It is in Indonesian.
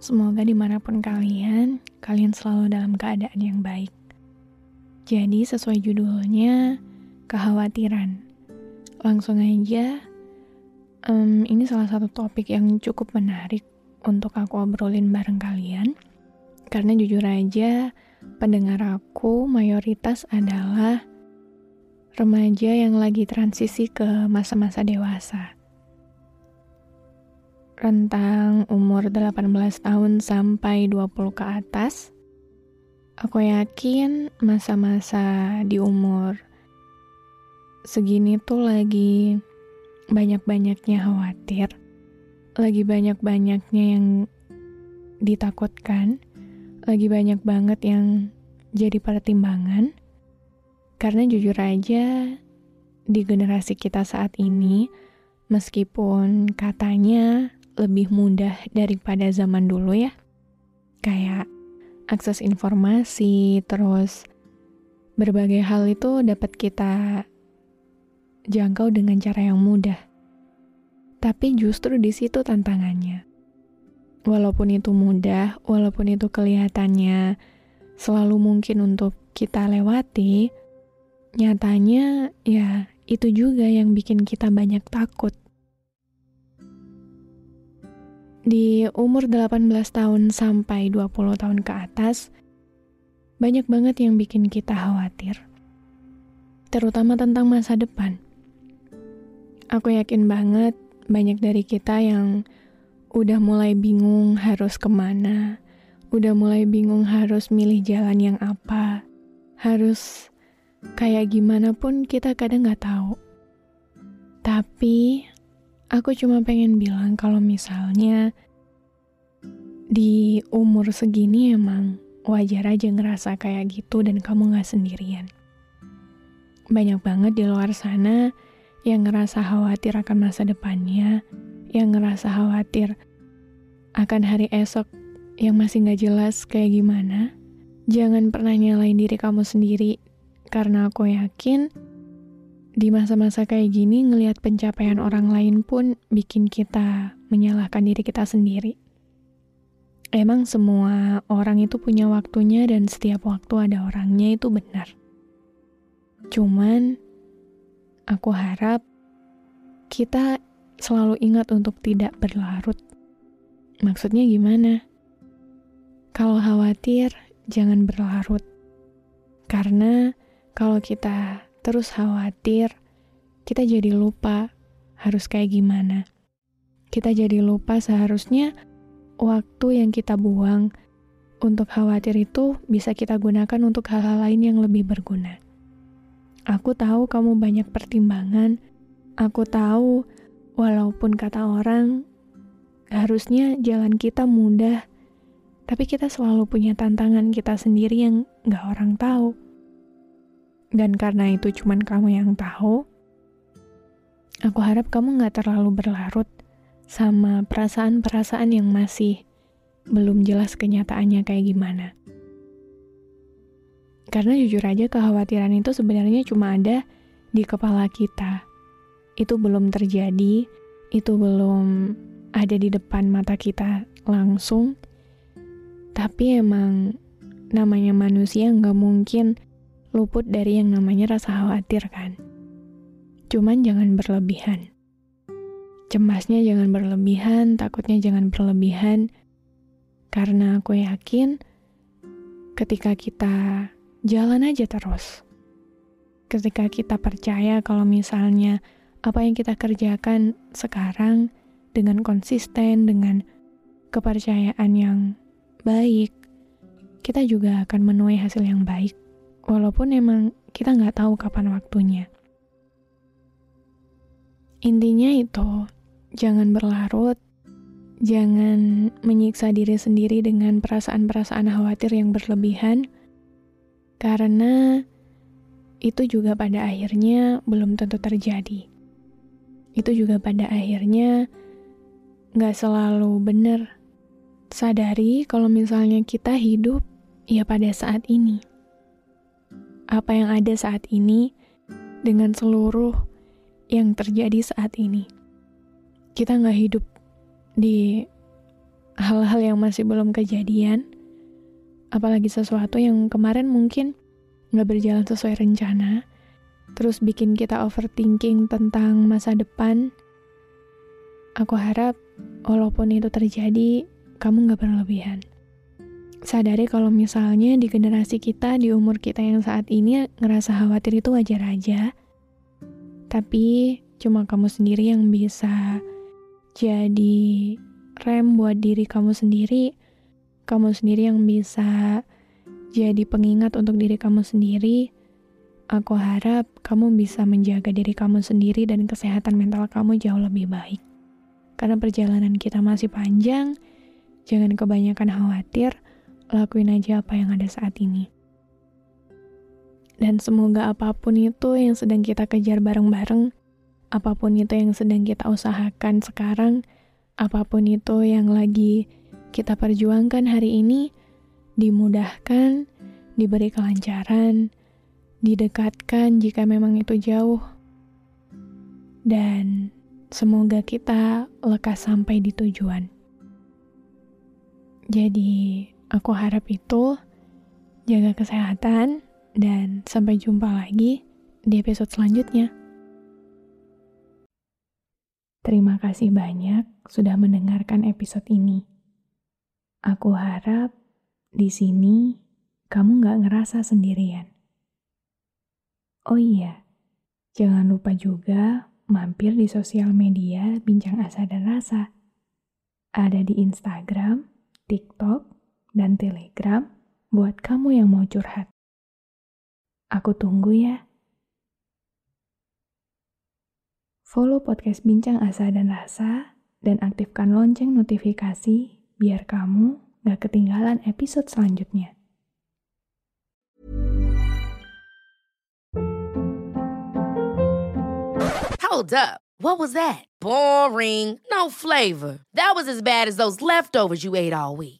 Semoga di mana pun kalian, kalian selalu dalam keadaan yang baik. Jadi sesuai judulnya, kekhawatiran. Langsung aja, um, ini salah satu topik yang cukup menarik untuk aku obrolin bareng kalian. Karena jujur aja, pendengar aku mayoritas adalah remaja yang lagi transisi ke masa-masa dewasa rentang umur 18 tahun sampai 20 ke atas, aku yakin masa-masa di umur segini tuh lagi banyak-banyaknya khawatir, lagi banyak-banyaknya yang ditakutkan, lagi banyak banget yang jadi pertimbangan. Karena jujur aja, di generasi kita saat ini, meskipun katanya lebih mudah daripada zaman dulu ya. Kayak akses informasi, terus berbagai hal itu dapat kita jangkau dengan cara yang mudah. Tapi justru di situ tantangannya. Walaupun itu mudah, walaupun itu kelihatannya selalu mungkin untuk kita lewati, nyatanya ya itu juga yang bikin kita banyak takut. Di umur 18 tahun sampai 20 tahun ke atas, banyak banget yang bikin kita khawatir. Terutama tentang masa depan. Aku yakin banget banyak dari kita yang udah mulai bingung harus ke mana, udah mulai bingung harus milih jalan yang apa, harus kayak gimana pun kita kadang gak tahu. Tapi Aku cuma pengen bilang kalau misalnya di umur segini emang wajar aja ngerasa kayak gitu dan kamu gak sendirian. Banyak banget di luar sana yang ngerasa khawatir akan masa depannya, yang ngerasa khawatir akan hari esok yang masih gak jelas kayak gimana. Jangan pernah nyalain diri kamu sendiri, karena aku yakin di masa-masa kayak gini, ngelihat pencapaian orang lain pun bikin kita menyalahkan diri kita sendiri. Emang semua orang itu punya waktunya dan setiap waktu ada orangnya itu benar. Cuman, aku harap kita selalu ingat untuk tidak berlarut. Maksudnya gimana? Kalau khawatir, jangan berlarut. Karena kalau kita terus khawatir, kita jadi lupa harus kayak gimana. Kita jadi lupa seharusnya waktu yang kita buang untuk khawatir itu bisa kita gunakan untuk hal-hal lain yang lebih berguna. Aku tahu kamu banyak pertimbangan. Aku tahu, walaupun kata orang, harusnya jalan kita mudah, tapi kita selalu punya tantangan kita sendiri yang gak orang tahu. Dan karena itu cuman kamu yang tahu, aku harap kamu gak terlalu berlarut sama perasaan-perasaan yang masih belum jelas kenyataannya kayak gimana. Karena jujur aja kekhawatiran itu sebenarnya cuma ada di kepala kita. Itu belum terjadi, itu belum ada di depan mata kita langsung. Tapi emang namanya manusia nggak mungkin luput dari yang namanya rasa khawatir kan. Cuman jangan berlebihan. cemasnya jangan berlebihan, takutnya jangan berlebihan, karena aku yakin ketika kita jalan aja terus, ketika kita percaya kalau misalnya apa yang kita kerjakan sekarang dengan konsisten, dengan kepercayaan yang baik, kita juga akan menuai hasil yang baik, walaupun emang kita nggak tahu kapan waktunya. Intinya itu, jangan berlarut, jangan menyiksa diri sendiri dengan perasaan-perasaan khawatir yang berlebihan, karena itu juga pada akhirnya belum tentu terjadi. Itu juga pada akhirnya nggak selalu benar. Sadari kalau misalnya kita hidup ya pada saat ini. Apa yang ada saat ini dengan seluruh yang terjadi saat ini kita nggak hidup di hal-hal yang masih belum kejadian, apalagi sesuatu yang kemarin mungkin nggak berjalan sesuai rencana, terus bikin kita overthinking tentang masa depan. Aku harap, walaupun itu terjadi, kamu nggak berlebihan. Sadari kalau misalnya di generasi kita, di umur kita yang saat ini, ngerasa khawatir itu wajar aja. Tapi, cuma kamu sendiri yang bisa jadi rem buat diri kamu sendiri, kamu sendiri yang bisa jadi pengingat untuk diri kamu sendiri. Aku harap kamu bisa menjaga diri kamu sendiri dan kesehatan mental kamu jauh lebih baik. Karena perjalanan kita masih panjang, jangan kebanyakan khawatir, lakuin aja apa yang ada saat ini. Dan semoga apa pun itu yang sedang kita kejar bareng-bareng, apa pun itu yang sedang kita usahakan sekarang, apa pun itu yang lagi kita perjuangkan hari ini, dimudahkan, diberi kelancaran, didekatkan jika memang itu jauh, dan semoga kita lekas sampai di tujuan. Jadi, aku harap itu jaga kesehatan, dan sampai jumpa lagi di episode selanjutnya. Terima kasih banyak sudah mendengarkan episode ini. Aku harap di sini kamu gak ngerasa sendirian. Oh iya, jangan lupa juga mampir di sosial media Bincang Asa dan Rasa. Ada di Instagram, TikTok, dan Telegram buat kamu yang mau curhat. Aku tunggu ya. Follow podcast Bincang Asa dan Rasa dan aktifkan lonceng notifikasi biar kamu gak ketinggalan episode selanjutnya. Hold up. What was that? Boring. No flavor. That was as bad as those leftovers you ate all week.